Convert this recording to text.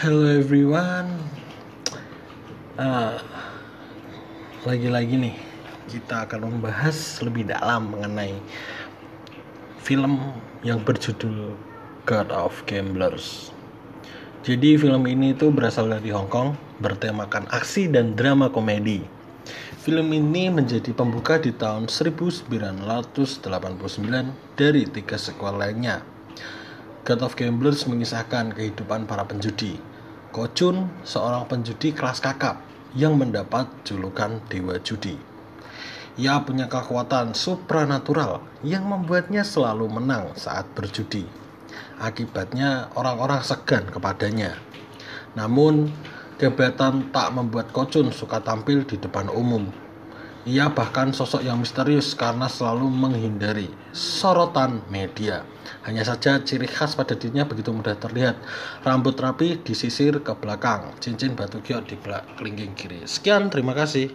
Hello everyone. Ah, lagi-lagi nih kita akan membahas lebih dalam mengenai film yang berjudul God of Gamblers. Jadi film ini tuh berasal dari Hong Kong, bertemakan aksi dan drama komedi. Film ini menjadi pembuka di tahun 1989 dari tiga sequel lainnya. God of Gamblers mengisahkan kehidupan para penjudi. Kochun, seorang penjudi kelas kakap yang mendapat julukan Dewa Judi. Ia punya kekuatan supranatural yang membuatnya selalu menang saat berjudi. Akibatnya orang-orang segan kepadanya. Namun, kebetulan tak membuat Kochun suka tampil di depan umum. Ia bahkan sosok yang misterius karena selalu menghindari sorotan media. Hanya saja ciri khas pada dirinya begitu mudah terlihat. Rambut rapi disisir ke belakang, cincin batu giok di kelingking kiri. Sekian, terima kasih.